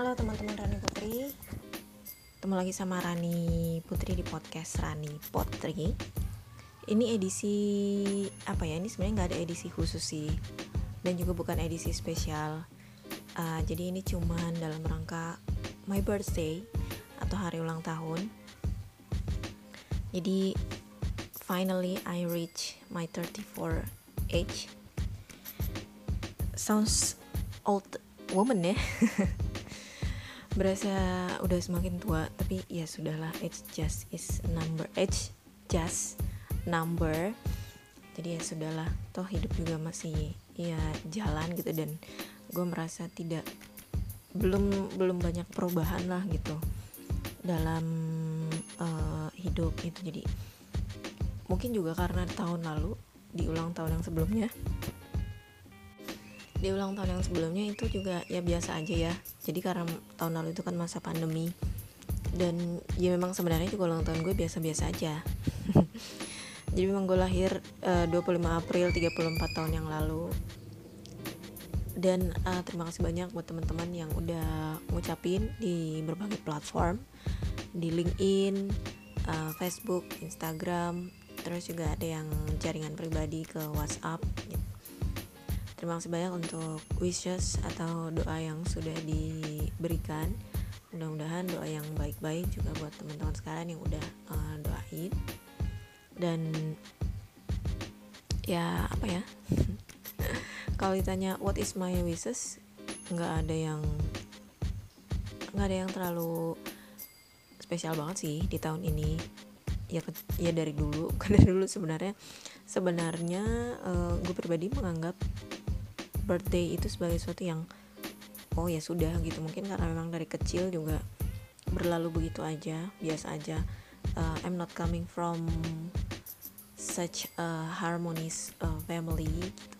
Halo teman-teman Rani Putri. Ketemu lagi sama Rani Putri di podcast Rani Putri. Ini edisi Apa ya, ini sebenarnya nggak ada edisi khusus sih. Dan juga bukan edisi spesial. Uh, Jadi ini cuman dalam rangka My birthday Atau hari ulang tahun. Jadi Finally I reach my 34 age. Sounds old woman ya berasa udah semakin tua tapi ya sudahlah it's just is number age just number. Jadi ya sudahlah toh hidup juga masih ya jalan gitu. Dan gue merasa tidak belum belum banyak perubahan lah gitu dalam uh, hidup itu jadi mungkin juga karena tahun lalu di ulang tahun yang sebelumnya di ulang tahun yang sebelumnya itu juga ya biasa aja ya jadi karena tahun lalu itu kan masa pandemi. Dan ya memang sebenarnya juga ulang tahun gue biasa-biasa aja. Jadi memang gue lahir uh, 25 April 34 tahun yang lalu. Dan uh, terima kasih banyak buat teman-teman yang udah ngucapin di berbagai platform. Di LinkedIn, uh, Facebook, Instagram, terus juga ada yang jaringan pribadi ke WhatsApp gitu Terima kasih banyak untuk wishes atau doa yang sudah diberikan. Mudah-mudahan doa yang baik-baik juga buat teman-teman sekalian yang udah uh, doain. Dan ya apa ya? Kalau ditanya what is my wishes, nggak ada yang nggak ada yang terlalu spesial banget sih di tahun ini ya ya dari dulu karena dulu sebenarnya sebenarnya uh, gue pribadi menganggap birthday itu sebagai sesuatu yang oh ya sudah gitu. Mungkin karena memang dari kecil juga berlalu begitu aja biasa aja. Uh, I'm not coming from such a harmonious uh, family gitu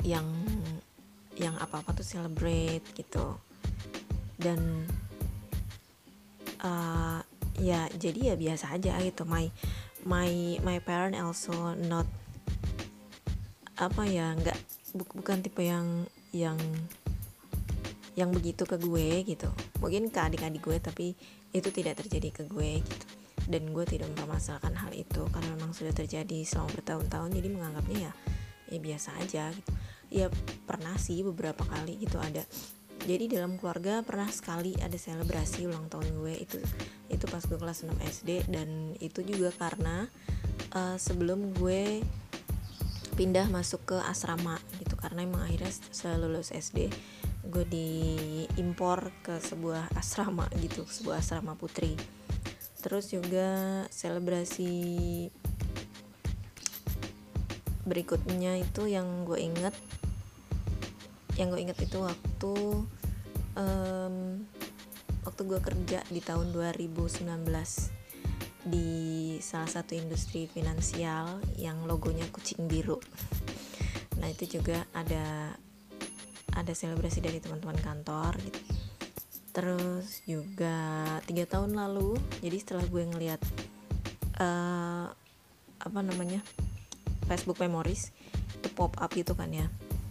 yang yang apa apa tuh celebrate gitu. Dan uh, ya jadi ya biasa aja gitu. My my my parent also not apa ya nggak bu, bukan tipe yang yang yang begitu ke gue gitu. Mungkin ke adik-adik gue tapi itu tidak terjadi ke gue gitu. Dan gue tidak mempermasalahkan hal itu karena memang sudah terjadi selama bertahun-tahun jadi menganggapnya ya ya biasa aja gitu. Ya pernah sih beberapa kali gitu ada. Jadi dalam keluarga pernah sekali ada selebrasi ulang tahun gue itu itu pas gue kelas 6 SD dan itu juga karena uh, sebelum gue pindah masuk ke asrama gitu karena emang akhirnya setelah lulus SD gue diimpor ke sebuah asrama gitu sebuah asrama putri. Terus juga selebrasi berikutnya itu yang gue inget yang gue inget itu waktu um, waktu gue kerja di tahun 2019 di salah satu industri finansial yang logonya kucing biru. Nah itu juga ada ada selebrasi dari teman-teman kantor gitu. Terus juga tiga tahun lalu, jadi setelah gue ngeliat uh, apa namanya Facebook Memories itu pop up gitu kan ya.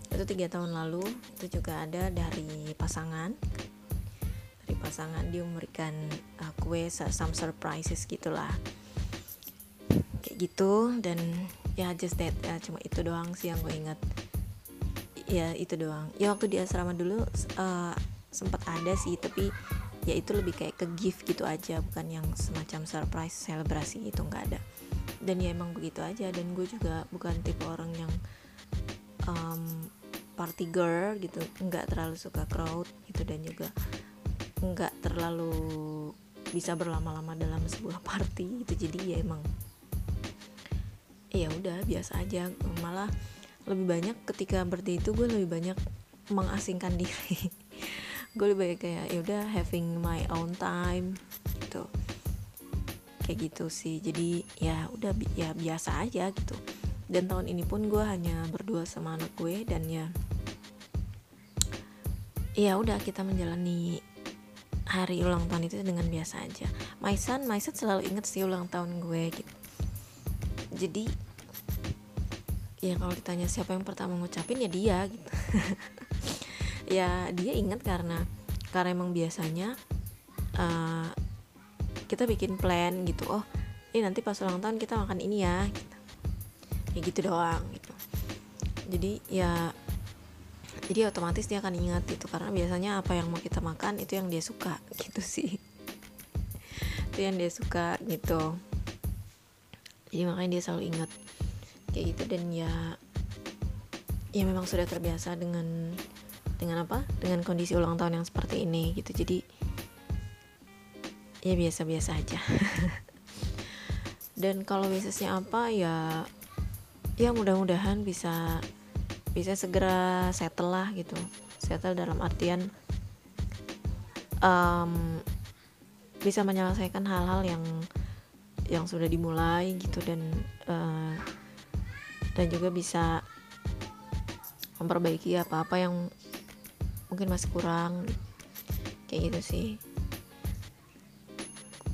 Itu tiga tahun lalu itu juga ada dari pasangan pasangan dia memberikan uh, kue some surprises gitulah. Kayak gitu dan ya just that ya cuma itu doang sih yang gue ingat. Ya itu doang. Ya waktu di asrama dulu uh, sempat ada sih tapi ya itu lebih kayak ke gift gitu aja bukan yang semacam surprise selebrasi itu nggak ada. Dan ya emang begitu aja dan gue juga bukan tipe orang yang um, party girl gitu nggak terlalu suka crowd gitu dan juga nggak terlalu bisa berlama-lama dalam sebuah party gitu. Jadi ya emang ya udah biasa aja. Malah lebih banyak ketika birthday itu gue lebih banyak mengasingkan diri. Gue lebih banyak kayak ya udah having my own time gitu. Kayak gitu sih. Jadi ya udah ya biasa aja gitu. Dan tahun ini pun gue hanya berdua sama anak gue dan ya ya udah kita menjalani hari ulang tahun itu dengan biasa aja. My son my son selalu inget sih ulang tahun gue gitu. Jadi ya kalau ditanya siapa yang pertama ngucapin ya dia gitu. Ya dia ingat karena karena emang biasanya uh, kita bikin plan gitu oh ini nanti pas ulang tahun kita makan ini ya gitu. ya gitu doang gitu. Jadi ya jadi otomatis dia akan ingat itu karena biasanya apa yang mau kita makan itu yang dia suka gitu sih. Itu yang dia suka gitu. Jadi makanya dia selalu ingat kayak gitu. Dan ya ya memang sudah terbiasa dengan dengan apa? Dengan kondisi ulang tahun yang seperti ini gitu. Jadi ya biasa-biasa aja. Dan kalau bisnisnya apa ya ya mudah-mudahan bisa bisa segera settle lah gitu. Settle dalam artian um, bisa menyelesaikan hal-hal yang yang sudah dimulai gitu dan uh, dan juga bisa memperbaiki apa-apa yang mungkin masih kurang. Kayak gitu sih.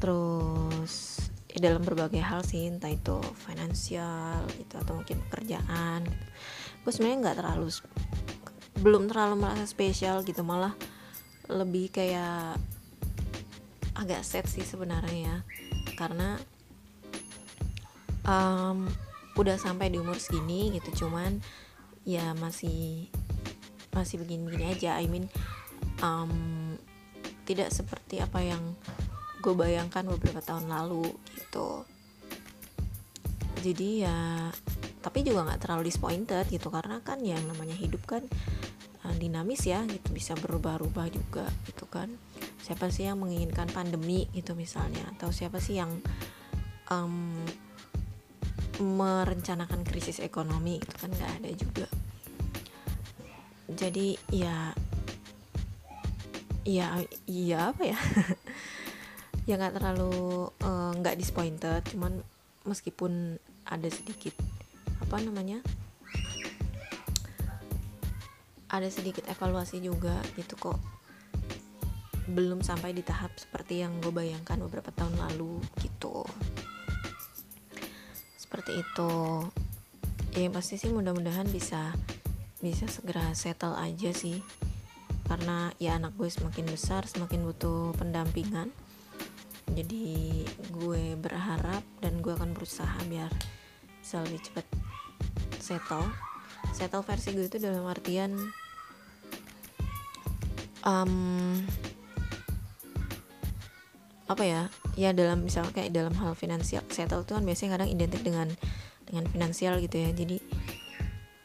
Terus ya dalam berbagai hal sih entah itu finansial gitu atau mungkin pekerjaan gitu gue sebenarnya nggak terlalu belum terlalu merasa spesial gitu malah lebih kayak agak sad sih sebenarnya. Ya karena um, udah sampai di umur segini gitu cuman ya masih masih begini-begini aja. I mean um, tidak seperti apa yang gue bayangkan beberapa tahun lalu gitu. Jadi ya tapi juga nggak terlalu disappointed gitu karena kan yang namanya hidup kan uh, dinamis ya gitu. Bisa berubah-ubah juga gitu kan. Siapa sih yang menginginkan pandemi gitu misalnya? Atau siapa sih yang um, merencanakan krisis ekonomi itu kan. Nggak ada juga. Jadi ya ya iya apa ya? Ya nggak terlalu eh, nggak uh, disappointed cuman meskipun ada sedikit apa namanya ada sedikit evaluasi juga gitu kok. Belum sampai di tahap seperti yang gue bayangkan beberapa tahun lalu gitu. Seperti itu. Ya pasti sih mudah-mudahan bisa bisa segera settle aja sih. Karena ya anak gue semakin besar semakin butuh pendampingan. Jadi gue berharap dan gue akan berusaha biar bisa lebih cepat settle settle versi gue itu dalam artian um, apa ya? Ya dalam misalnya kayak dalam hal finansial. Settle itu kan biasanya kadang identik dengan dengan finansial gitu ya. Jadi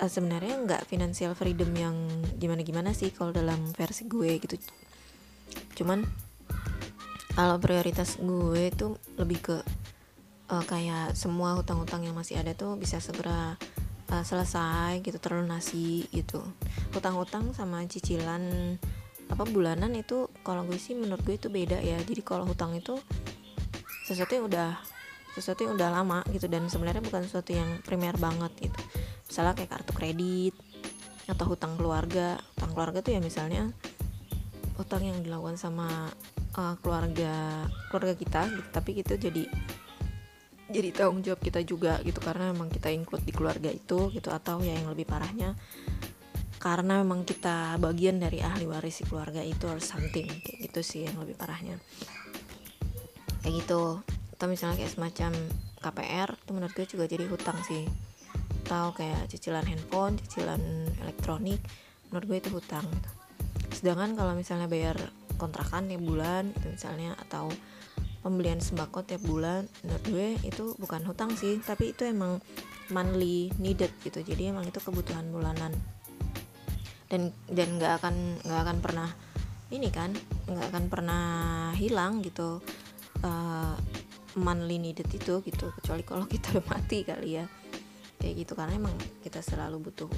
uh, sebenarnya nggak financial freedom yang gimana gimana sih kalau dalam versi gue gitu. Cuman kalau prioritas gue itu lebih ke uh, kayak semua hutang-hutang yang masih ada tuh bisa segera uh, selesai gitu terlunasi gitu. Hutang-hutang sama cicilan apa bulanan itu kalau gue sih menurut gue itu beda ya. Jadi kalau hutang itu sesuatu yang udah sesuatu yang udah lama gitu dan sebenarnya bukan sesuatu yang primer banget gitu. Misalnya kayak kartu kredit atau hutang keluarga. Hutang keluarga tuh ya misalnya hutang yang dilakukan sama uh, keluarga keluarga kita gitu. Tapi itu jadi jadi tanggung jawab kita juga gitu karena memang kita include di keluarga itu gitu atau ya yang lebih parahnya karena memang kita bagian dari ahli waris si keluarga itu or something kayak gitu sih yang lebih parahnya. Kayak gitu. Atau misalnya kayak semacam KPR itu menurut gue juga jadi hutang sih. Atau kayak cicilan handphone cicilan elektronik menurut gue itu hutang. Sedangkan kalau misalnya bayar kontrakan tiap bulan itu misalnya atau pembelian sembako tiap bulan menurut gue itu bukan hutang sih tapi itu emang monthly needed gitu. Jadi emang itu kebutuhan bulanan. Dan dan nggak akan nggak akan pernah ini kan nggak akan pernah hilang gitu uh, monthly needed itu gitu. Kecuali kalau kita udah mati kali ya. Kayak gitu karena emang kita selalu butuh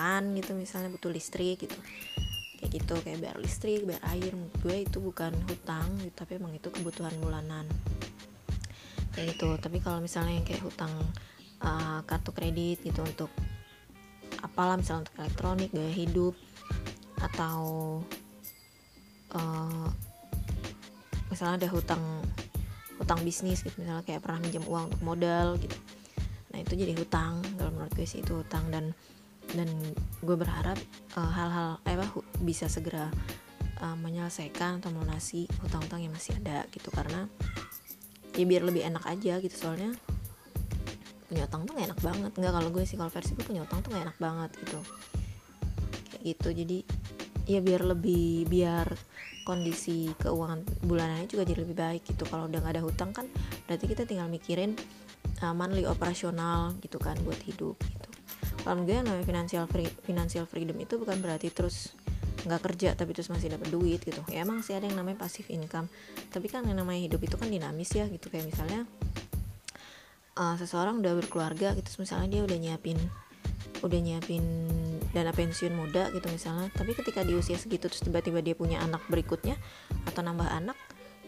makan gitu misalnya butuh listrik gitu kayak gitu kayak bayar listrik bayar air gue itu bukan hutang gitu, tapi emang itu kebutuhan bulanan. Kayak gitu tapi kalau misalnya yang kayak hutang uh, kartu kredit gitu untuk apalah misalnya untuk elektronik gaya hidup atau uh, misalnya ada hutang hutang bisnis gitu misalnya kayak pernah minjem uang untuk modal gitu. Nah itu jadi hutang kalau menurut gue sih itu hutang. Dan dan gue berharap uh, hal-hal eh, apa bisa segera uh, menyelesaikan atau melunasi hutang-hutang yang masih ada gitu. Karena ya biar lebih enak aja gitu soalnya. Punya utang tuh gak enak banget. Nggak kalau gue sih kalau versi gue punya utang tuh gak enak banget gitu. Kayak gitu. Jadi ya biar lebih biar kondisi keuangan bulanannya juga jadi lebih baik gitu. Kalau udah gak ada hutang kan berarti kita tinggal mikirin uh, monthly operasional gitu kan buat hidup. gitu kalau gue namanya financial free, financial freedom itu bukan berarti terus nggak kerja tapi terus masih dapat duit gitu. Ya emang sih ada yang namanya passive income. Tapi kan yang namanya hidup itu kan dinamis ya gitu. Kayak misalnya uh, seseorang udah berkeluarga gitu misalnya dia udah nyiapin udah nyiapin dana pensiun muda gitu misalnya. Tapi ketika di usia segitu terus tiba-tiba dia punya anak berikutnya atau nambah anak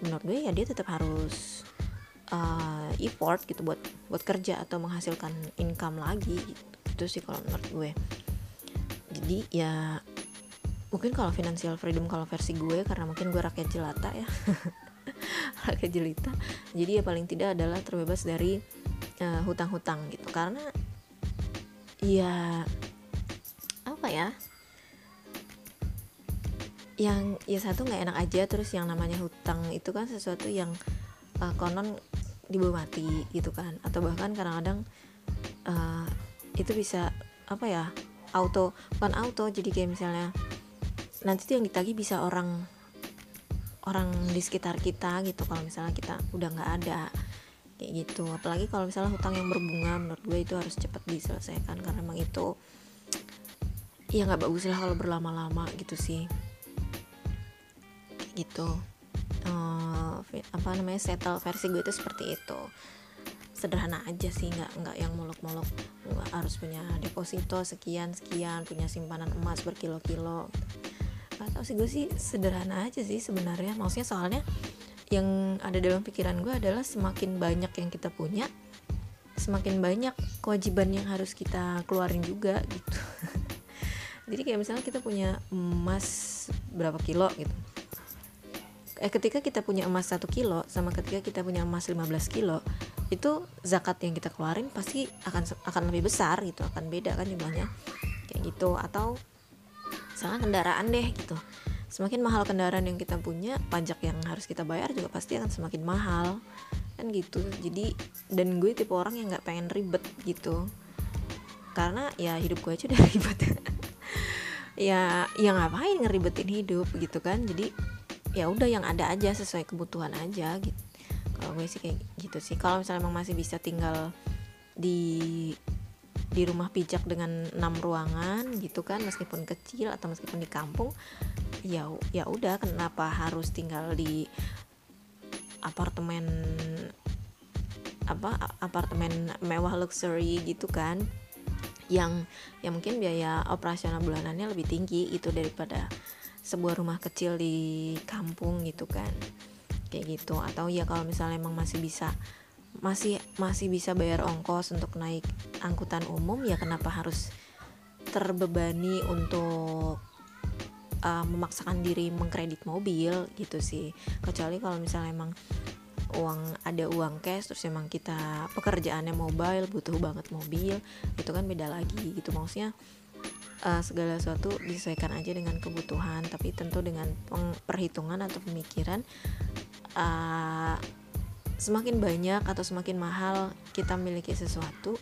menurut gue ya dia tetap harus uh, effort gitu buat buat kerja atau menghasilkan income lagi gitu itu sih kalau menurut gue. Jadi ya mungkin kalau financial freedom kalau versi gue karena mungkin gue rakyat jelata ya. Rakyat jelita. Jadi ya paling tidak adalah terbebas dari eh, hutang-hutang gitu. Karena ya apa ya? Yang ya satu nggak enak aja terus yang namanya hutang itu kan sesuatu yang uh, konon dibawa mati gitu kan. Atau bahkan kadang-kadang uh, itu bisa apa ya auto bukan auto jadi kayak misalnya nanti tuh yang ditagih bisa orang orang di sekitar kita gitu kalau misalnya kita udah nggak ada kayak gitu. Apalagi kalau misalnya hutang yang berbunga menurut gue itu harus cepat diselesaikan karena emang itu ya nggak bagus lah kalau berlama-lama gitu sih. Gitu. Uh, apa namanya settle versi gue itu seperti itu sederhana aja sih nggak nggak yang muluk-muluk. Nggak harus punya deposito sekian sekian punya simpanan emas berkilo-kilo. Atau sih gue sih sederhana aja sih sebenarnya. Maksudnya soalnya yang ada dalam pikiran gue adalah semakin banyak yang kita punya semakin banyak kewajiban yang harus kita keluarin juga gitu. Jadi kayak misalnya kita punya emas berapa kilo gitu. Eh ketika kita punya emas satu kilo sama ketika kita punya emas 15 kilo itu zakat yang kita keluarin pasti akan akan lebih besar gitu akan beda kan jumlahnya. Kayak gitu atau misalnya kendaraan deh gitu. Semakin mahal kendaraan yang kita punya pajak yang harus kita bayar juga pasti akan semakin mahal. Kan gitu. Jadi dan gue tipe orang yang nggak pengen ribet gitu. Karena ya hidup gue aja udah ribet. Ya ya ngapain ngeribetin hidup gitu kan. Jadi ya udah yang ada aja sesuai kebutuhan aja gitu kalau gue sih kayak gitu sih. Kalau misalnya emang masih bisa tinggal di di rumah pijak dengan enam ruangan gitu kan meskipun kecil atau meskipun di kampung ya ya udah kenapa harus tinggal di apartemen apa apartemen mewah luxury gitu kan? Yang yang mungkin biaya operasional bulanannya lebih tinggi itu daripada sebuah rumah kecil di kampung gitu kan kayak gitu. Atau ya kalau misalnya emang masih bisa masih masih bisa bayar ongkos untuk naik angkutan umum ya kenapa harus terbebani untuk uh, memaksakan diri mengkredit mobil gitu sih. Kecuali kalau misalnya emang uang ada uang cash terus emang kita pekerjaannya mobile butuh banget mobil itu kan beda lagi gitu. Maksudnya uh, segala sesuatu disesuaikan aja dengan kebutuhan tapi tentu dengan perhitungan atau pemikiran uh, semakin banyak atau semakin mahal kita memiliki sesuatu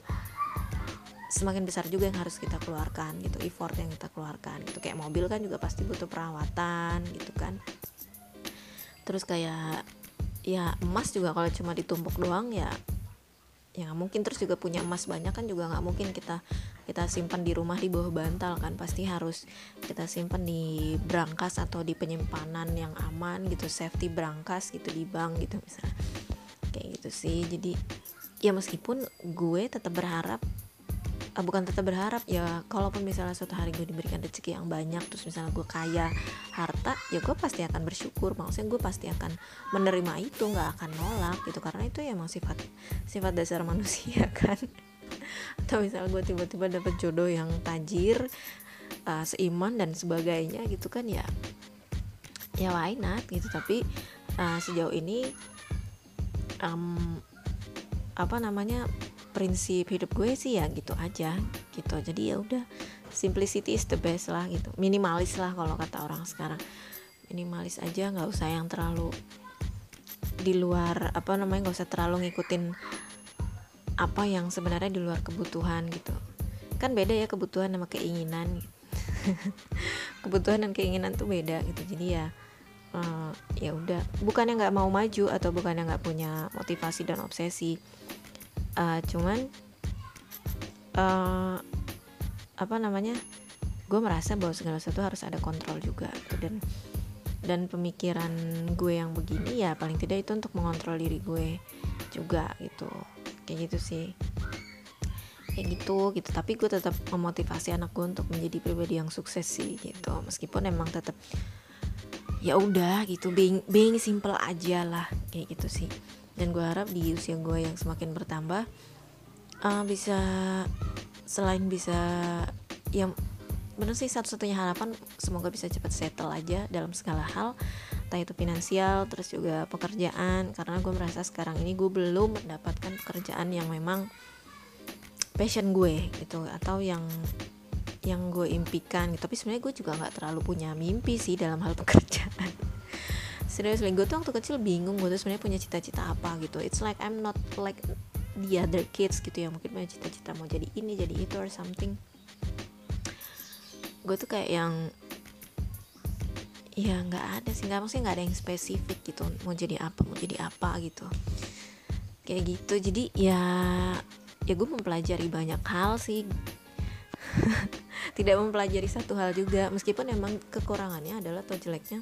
semakin besar juga yang harus kita keluarkan gitu effort yang kita keluarkan gitu. Kayak mobil kan juga pasti butuh perawatan gitu kan. Terus kayak ya emas juga kalau cuma ditumpuk doang ya ya mungkin. Terus juga punya emas banyak kan juga nggak mungkin kita kita simpan di rumah di bawah bantal kan pasti harus kita simpan di brankas atau di penyimpanan yang aman gitu safety brankas gitu di bank gitu misalnya. Kayak gitu sih. Jadi ya meskipun gue tetap berharap uh, bukan tetap berharap ya kalaupun misalnya suatu hari gue diberikan rezeki yang banyak terus misalnya gue kaya harta ya gue pasti akan bersyukur. Maksudnya gue pasti akan menerima itu nggak akan nolak gitu. Karena itu ya emang sifat sifat dasar manusia kan atau misalnya gue tiba-tiba dapet jodoh yang tajir uh, seiman dan sebagainya gitu kan ya ya why not gitu. Tapi uh, sejauh ini um, apa namanya prinsip hidup gue sih ya gitu aja gitu. Jadi ya udah simplicity is the best lah gitu. Minimalis lah kalau kata orang sekarang. Minimalis aja nggak usah yang terlalu di luar apa namanya nggak usah terlalu ngikutin apa yang sebenarnya di luar kebutuhan gitu. Kan beda ya kebutuhan sama keinginan. Kebutuhan dan keinginan tuh beda gitu. Jadi ya uh, ya udah. Bukannya nggak mau maju atau bukannya nggak punya motivasi dan obsesi. Uh, cuman uh, apa namanya? Gue merasa bahwa segala sesuatu harus ada kontrol juga gitu. Dan dan pemikiran gue yang begini ya paling tidak itu untuk mengontrol diri gue juga gitu kayak gitu sih. Kayak gitu gitu. Tapi gue tetap memotivasi anak gue untuk menjadi pribadi yang sukses sih gitu. Meskipun emang tetap ya udah gitu. Being being simple aja lah kayak gitu sih. Dan gue harap di usia gue yang semakin bertambah uh, bisa selain bisa yang bener sih satu-satunya harapan semoga bisa cepat settle aja dalam segala hal entah itu finansial terus juga pekerjaan. Karena gue merasa sekarang ini gue belum mendapatkan pekerjaan yang memang passion gue gitu. Atau yang yang gue impikan gitu. Tapi sebenarnya gue juga nggak terlalu punya mimpi sih dalam hal pekerjaan. Serius gue tuh waktu kecil bingung gue tuh sebenarnya punya cita-cita apa gitu. It's like I'm not like the other kids gitu ya. Mungkin punya cita-cita mau jadi ini jadi itu or something. Gue tuh kayak yang ya nggak ada sih. Nggak maksudnya nggak ada yang spesifik gitu. Mau jadi apa mau jadi apa gitu. Kayak gitu. Jadi ya ya gue mempelajari banyak hal sih. Tidak mempelajari satu hal juga. Meskipun emang kekurangannya adalah atau jeleknya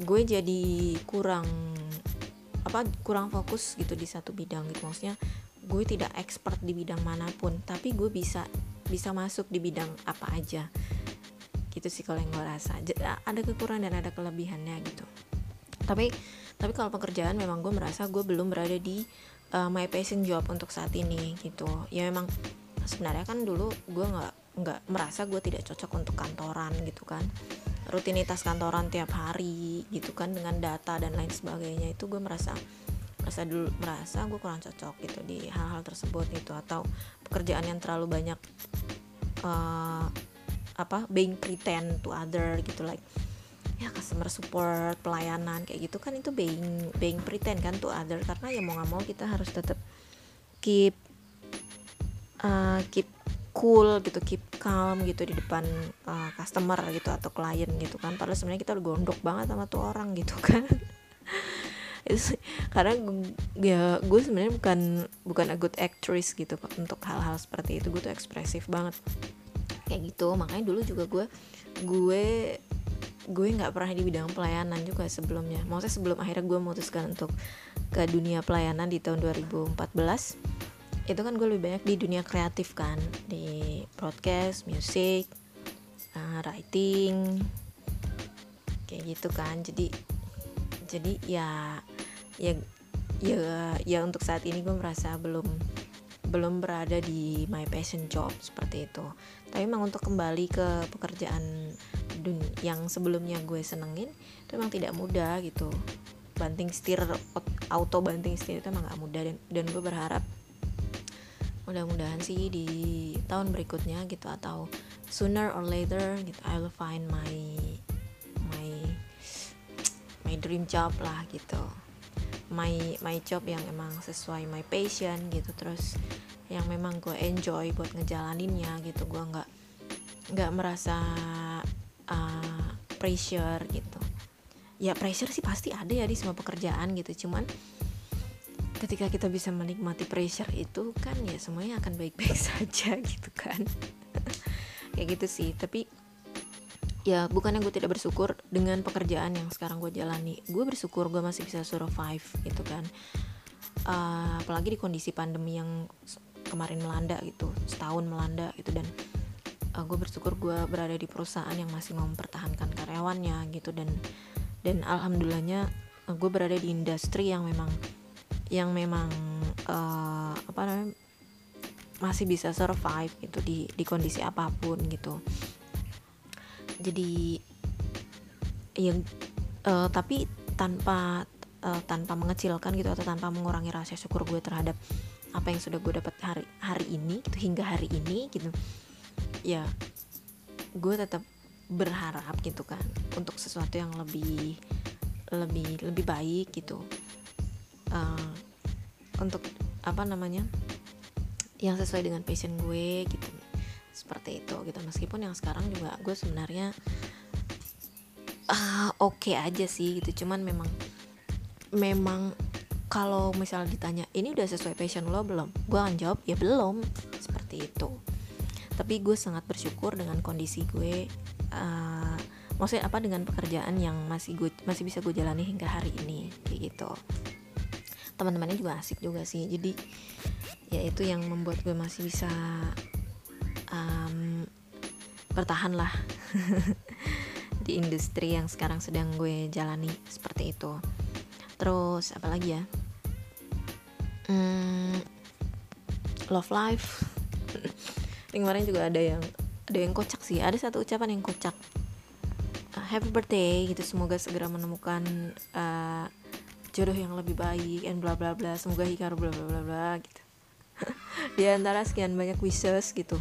gue jadi kurang apa kurang fokus gitu di satu bidang gitu. Maksudnya gue tidak expert di bidang mana pun. Tapi gue bisa bisa masuk di bidang apa aja gitu sih kalau yang gue rasa. Ada kekurangan dan ada kelebihannya gitu. Tapi tapi kalau pekerjaan memang gue merasa gue belum berada di uh, my passion job untuk saat ini gitu. Ya memang sebenarnya kan dulu gue nggak nggak merasa gue tidak cocok untuk kantoran gitu kan. Rutinitas kantoran tiap hari gitu kan dengan data dan lain sebagainya itu gue merasa merasa dulu merasa gue kurang cocok gitu di hal-hal tersebut gitu atau pekerjaan yang terlalu banyak uh, apa being pretend to other gitu like ya customer support pelayanan kayak gitu kan itu being being pretend kan to other. Karena ya mau nggak mau kita harus tetap keep uh, keep cool gitu keep calm gitu di depan uh, customer gitu atau klien gitu kan. Padahal sebenarnya kita udah gondok banget sama tuh orang gitu kan. Karena ya gue sebenarnya bukan bukan a good actress gitu untuk hal-hal seperti itu. Gue tuh ekspresif banget kayak gitu. Makanya dulu juga gue gue gue nggak pernah di bidang pelayanan juga sebelumnya. Maksudnya sebelum akhirnya gue memutuskan untuk ke dunia pelayanan di tahun 2014 itu kan gue lebih banyak di dunia kreatif kan. Di broadcast music uh, writing kayak gitu kan. Jadi jadi ya ya ya ya untuk saat ini gue merasa belum belum berada di my passion job seperti itu tapi memang untuk kembali ke pekerjaan yang sebelumnya gue senengin itu memang tidak mudah gitu. Banting setir auto banting setir itu emang gak mudah dan, dan gue berharap mudah-mudahan sih di tahun berikutnya gitu atau sooner or later gitu I find my my my dream job lah gitu. My my job yang emang sesuai my passion gitu terus yang memang gue enjoy buat ngejalaninnya gitu. Gue nggak nggak merasa uh, pressure gitu. Ya pressure sih pasti ada ya di semua pekerjaan gitu. Cuman ketika kita bisa menikmati pressure itu kan ya semuanya akan baik-baik saja gitu kan. Kayak gitu sih. Tapi ya bukannya gue tidak bersyukur dengan pekerjaan yang sekarang gue jalani. Gue bersyukur gue masih bisa survive gitu kan. Uh, apalagi di kondisi pandemi yang kemarin melanda gitu setahun melanda gitu dan uh, gue bersyukur gue berada di perusahaan yang masih mempertahankan karyawannya gitu dan dan alhamdulillahnya uh, gue berada di industri yang memang yang memang uh, apa namanya masih bisa survive gitu di di kondisi apa pun gitu. Jadi yang uh, tapi tanpa uh, tanpa mengecilkan gitu atau tanpa mengurangi rasa syukur gue terhadap apa yang sudah gue dapat hari hari ini gitu hingga hari ini gitu. Ya gue tetap berharap gitu kan untuk sesuatu yang lebih lebih lebih baik gitu. Uh, untuk apa namanya yang sesuai dengan passion gue gitu. Seperti itu gitu. Meskipun yang sekarang juga gue sebenarnya uh, oke okay aja sih gitu. Cuman memang memang kalau misal ditanya ini udah sesuai passion lo belum? Gue akan jawab ya belum. Seperti itu. Tapi gue sangat bersyukur dengan kondisi gue uh, maksudnya apa dengan pekerjaan yang masih gue masih bisa gue jalani hingga hari ini kayak gitu. Teman-temannya juga asik juga sih jadi ya itu yang membuat gue masih bisa um, bertahan lah di industri yang sekarang sedang gue jalani seperti itu. Terus apa lagi ya hmm, love life. Kemarin juga ada yang ada yang kocak sih. Ada satu ucapan yang kocak. Uh, happy birthday gitu. Semoga segera menemukan uh, jodoh yang lebih baik and bla bla bla. Semoga hikaru bla bla bla bla gitu. Di antara sekian banyak wishes gitu.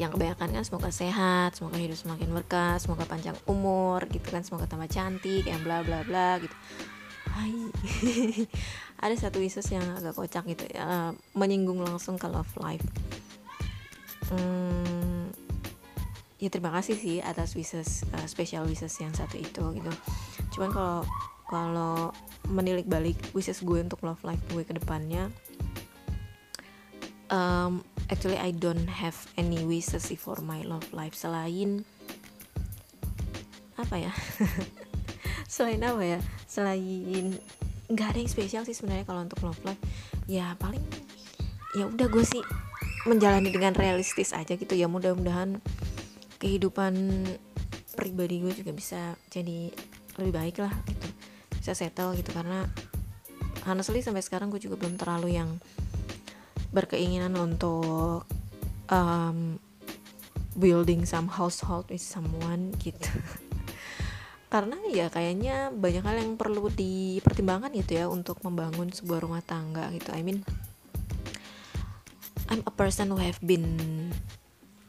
Yang kebanyakan kan semoga sehat semoga hidup semakin berkah semoga panjang umur gitu kan semoga tambah cantik yang bla bla bla gitu Hai. Ada satu wishes yang agak kocak gitu ya menyinggung langsung ke love life. Hmm, ya terima kasih sih atas wishes uh, special wishes yang satu itu gitu. Cuman kalau kalau menilik balik wishes gue untuk love life gue ke depannya um, actually I don't have any wishes for my love life. Selain apa ya? Selain apa ya selain nggak ada yang spesial sih sebenarnya kalau untuk love life. Ya paling ya udah gue sih menjalani dengan realistis aja gitu ya. Mudah-mudahan kehidupan pribadi gue juga bisa jadi lebih baik lah gitu. Bisa settle gitu karena honestly sampai sekarang gue juga belum terlalu yang berkeinginan untuk um, building some household with someone gitu karena ya kayaknya banyak hal yang perlu dipertimbangkan gitu ya untuk membangun sebuah rumah tangga gitu. I mean I'm a person who have been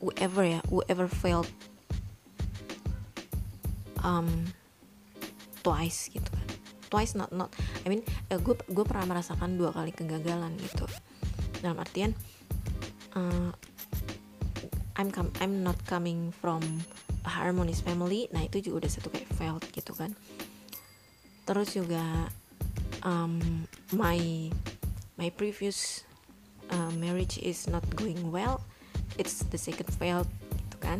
whoever ya whoever failed um twice gitu kan. Twice not not I mean eh, gue gue pernah merasakan dua kali kegagalan gitu. Dalam artian uh, I'm com I'm not coming from harmonious family nah itu juga udah satu kayak failed gitu kan. Terus juga um, my my previous uh, marriage is not going well it's the second failed gitu kan.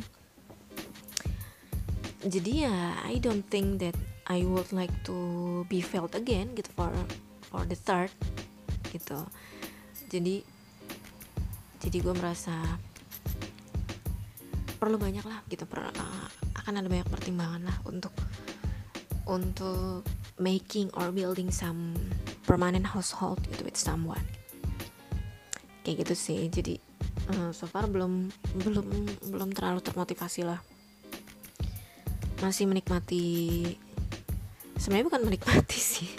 Jadi ya I don't think that I would like to be failed again gitu for for the third gitu. Jadi jadi gue merasa perlu banyak lah gitu per, uh, akan ada banyak pertimbangan lah untuk untuk making or building some permanent household gitu with someone. Kayak gitu sih. Jadi uh, so far belum belum belum terlalu termotivasi lah. Masih menikmati sebenarnya bukan menikmati sih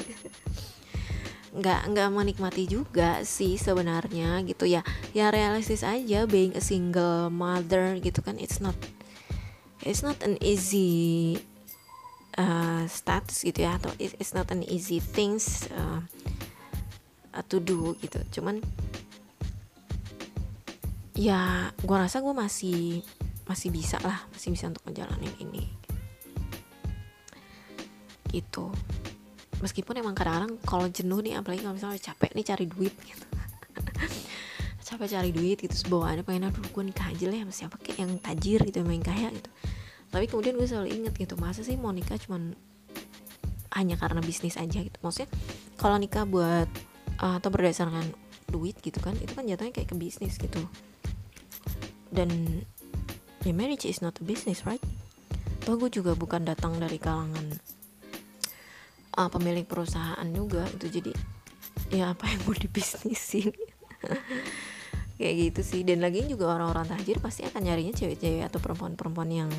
nggak nggak menikmati juga sih sebenarnya gitu ya. Ya realistis aja being a single mother gitu kan it's not it's not an easy uh, status gitu ya atau it's not an easy things uh, to do gitu. Cuman ya gue rasa gue masih masih bisa lah masih bisa untuk menjalani ini. Gitu meskipun emang kadang-kadang kalau jenuh nih apalagi kalau misalnya capek nih cari duit gitu. Capek cari duit gitu bawaannya pengen aduh gue nikah aja lah ya sama siapa kayak yang tajir gitu yang kaya gitu. Tapi kemudian gue selalu inget gitu masa sih mau nikah cuman hanya karena bisnis aja gitu. Maksudnya kalau nikah buat uh, atau berdasarkan duit gitu kan itu kan jatuhnya kayak ke bisnis gitu. Dan ya marriage is not a business right? Toh gue juga bukan datang dari kalangan uh, pemilik perusahaan juga itu jadi ya apa yang mau dibisnisin? Kayak gitu sih. Dan lagi juga orang-orang tajir pasti akan nyarinya cewek-cewek atau perempuan-perempuan yang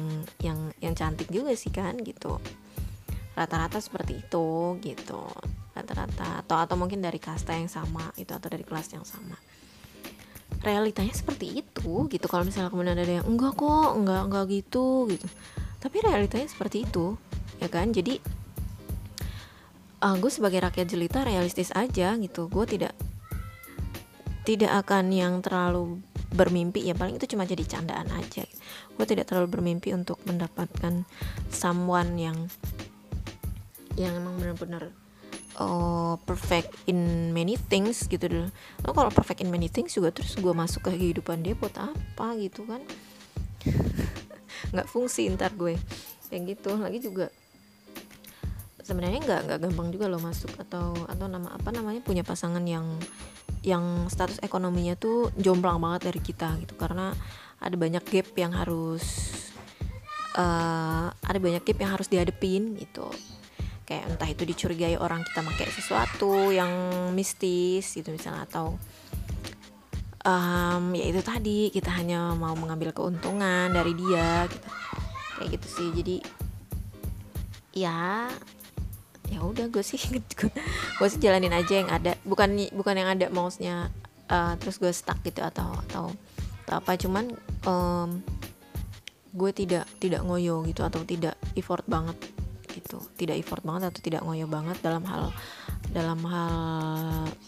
yang yang cantik juga sih kan gitu. Rata-rata seperti itu gitu. Rata-rata. Atau atau mungkin dari kasta yang sama itu atau dari kelas yang sama. Realitanya seperti itu gitu. Kalau misalnya kemudian ada yang enggak kok enggak enggak gitu gitu. Tapi realitanya seperti itu ya kan? Jadi uh, gue sebagai rakyat jelita realistis aja gitu. Gue tidak tidak akan yang terlalu bermimpi. Ya paling itu cuma jadi candaan aja. Gue tidak terlalu bermimpi untuk mendapatkan someone yang yang emang benar-benar uh, perfect in many things gitu dulu. Lo kalau perfect in many things juga terus gue masuk ke kehidupan dia buat apa gitu kan? Nggak fungsi ntar gue. Kayak gitu. Lagi juga sebenarnya nggak nggak gampang juga lo masuk atau atau nama apa namanya punya pasangan yang yang status ekonominya tuh jomplang banget dari kita gitu. Karena ada banyak gap yang harus uh, ada banyak gap yang harus dihadepin gitu. Kayak entah itu dicurigai orang kita pakai sesuatu yang mistis gitu misalnya atau um, ya itu tadi kita hanya mau mengambil keuntungan dari dia gitu. Kayak gitu sih. Jadi ya ya udah gue sih gue sih jalanin aja yang ada. Bukan bukan yang ada mausnya uh, terus gue stuck gitu atau atau atau apa. Cuman um, gue tidak tidak ngoyo gitu atau tidak effort banget gitu. Tidak effort banget atau tidak ngoyo banget dalam hal dalam hal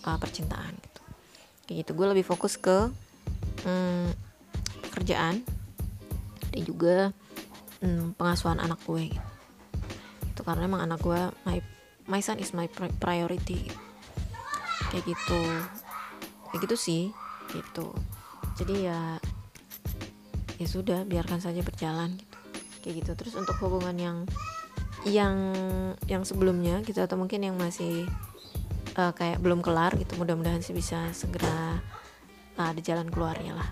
uh, percintaan gitu. Kayak gitu. Gue lebih fokus ke um, pekerjaan dan juga um, pengasuhan anak gue gitu. Itu karena emang anak gue my my son is my priority. Kayak gitu. Kayak gitu sih gitu. Jadi ya ya sudah biarkan saja berjalan gitu. Kayak gitu. Terus untuk hubungan yang yang yang sebelumnya gitu atau mungkin yang masih uh, kayak belum kelar gitu mudah-mudahan sih bisa segera uh, ada jalan keluarnya lah.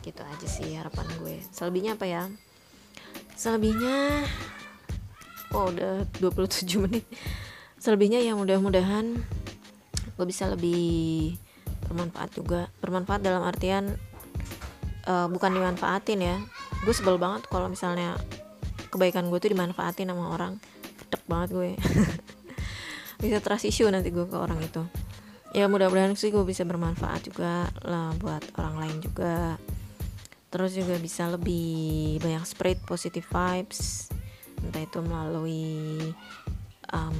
Gitu aja sih harapan gue. Selebihnya apa ya? Selebihnya oh udah 27 menit. Selebihnya ya mudah-mudahan gue bisa lebih bermanfaat juga. Bermanfaat dalam artian uh, bukan dimanfaatin ya. Gue sebel banget kalau misalnya kebaikan gue tuh dimanfaatin sama orang. Pedek banget gue. Bisa trust issue nanti gue ke orang itu. Ya mudah-mudahan sih gue bisa bermanfaat juga lah buat orang lain juga. Terus juga bisa lebih banyak spread positive vibes entah itu melalui um,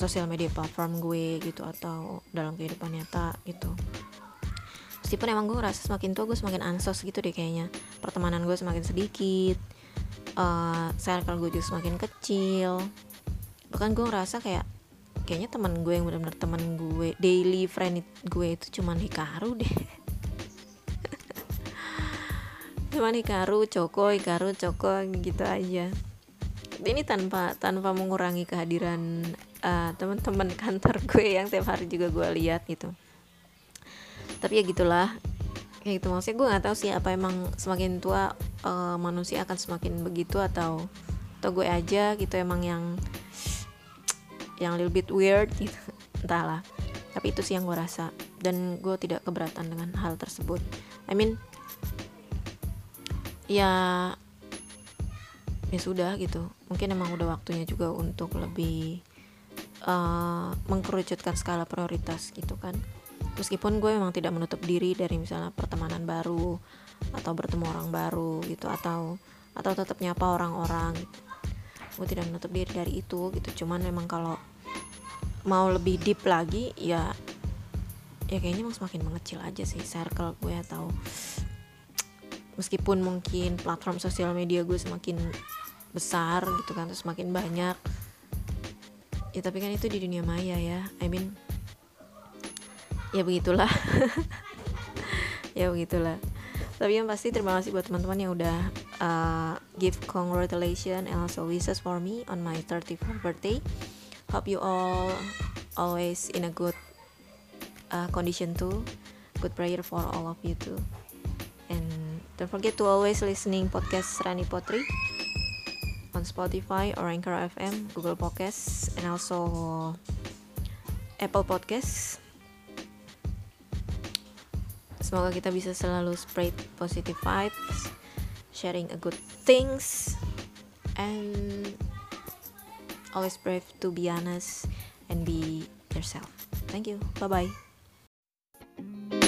sosial media platform gue gitu atau dalam kehidupan nyata gitu. Meskipun emang gue ngerasa semakin tua gue semakin ansos gitu deh kayaknya. Pertemanan gue semakin sedikit uh, circle gue juga semakin kecil. Bahkan gue ngerasa kayak kayaknya teman gue yang benar-benar teman gue daily friend gue itu cuman Hikaru deh. Cuman Hikaru Coko Hikaru Coko gitu aja ini tanpa tanpa mengurangi kehadiran uh, teman-teman kantor gue yang tiap hari juga gue lihat gitu. Tapi ya gitulah kayak gitu. Maksudnya gue nggak tahu sih apa emang semakin tua uh, manusia akan semakin begitu atau atau gue aja gitu emang yang yang little bit weird gitu. Entahlah. Tapi itu sih yang gue rasa. Dan gue tidak keberatan dengan hal tersebut. I mean ya ya sudah gitu. Mungkin emang udah waktunya juga untuk lebih uh, mengkerucutkan skala prioritas gitu kan. Meskipun gue memang tidak menutup diri dari misalnya pertemanan baru atau bertemu orang baru gitu atau atau tetap nyapa orang-orang gitu. gue tidak menutup diri dari itu gitu. Cuman memang kalau mau lebih deep lagi ya ya kayaknya emang semakin mengecil aja sih circle gue atau meskipun mungkin platform sosial media gue semakin besar gitu kan terus semakin banyak. Ya tapi kan itu di dunia maya ya. I mean ya begitulah. Ya begitulah. Tapi yang pasti terima kasih buat teman-teman yang udah uh, give congratulations and also wishes for me on my 34th birthday. Hope you all always in a good uh, condition too. Good prayer for all of you too. And don't forget to always listening podcast Rani Potri on Spotify or Anchor FM Google Podcasts and also Apple Podcasts. Semoga kita bisa selalu spread positive vibes sharing a good things and always brave to be honest and be yourself. Thank you. Bye bye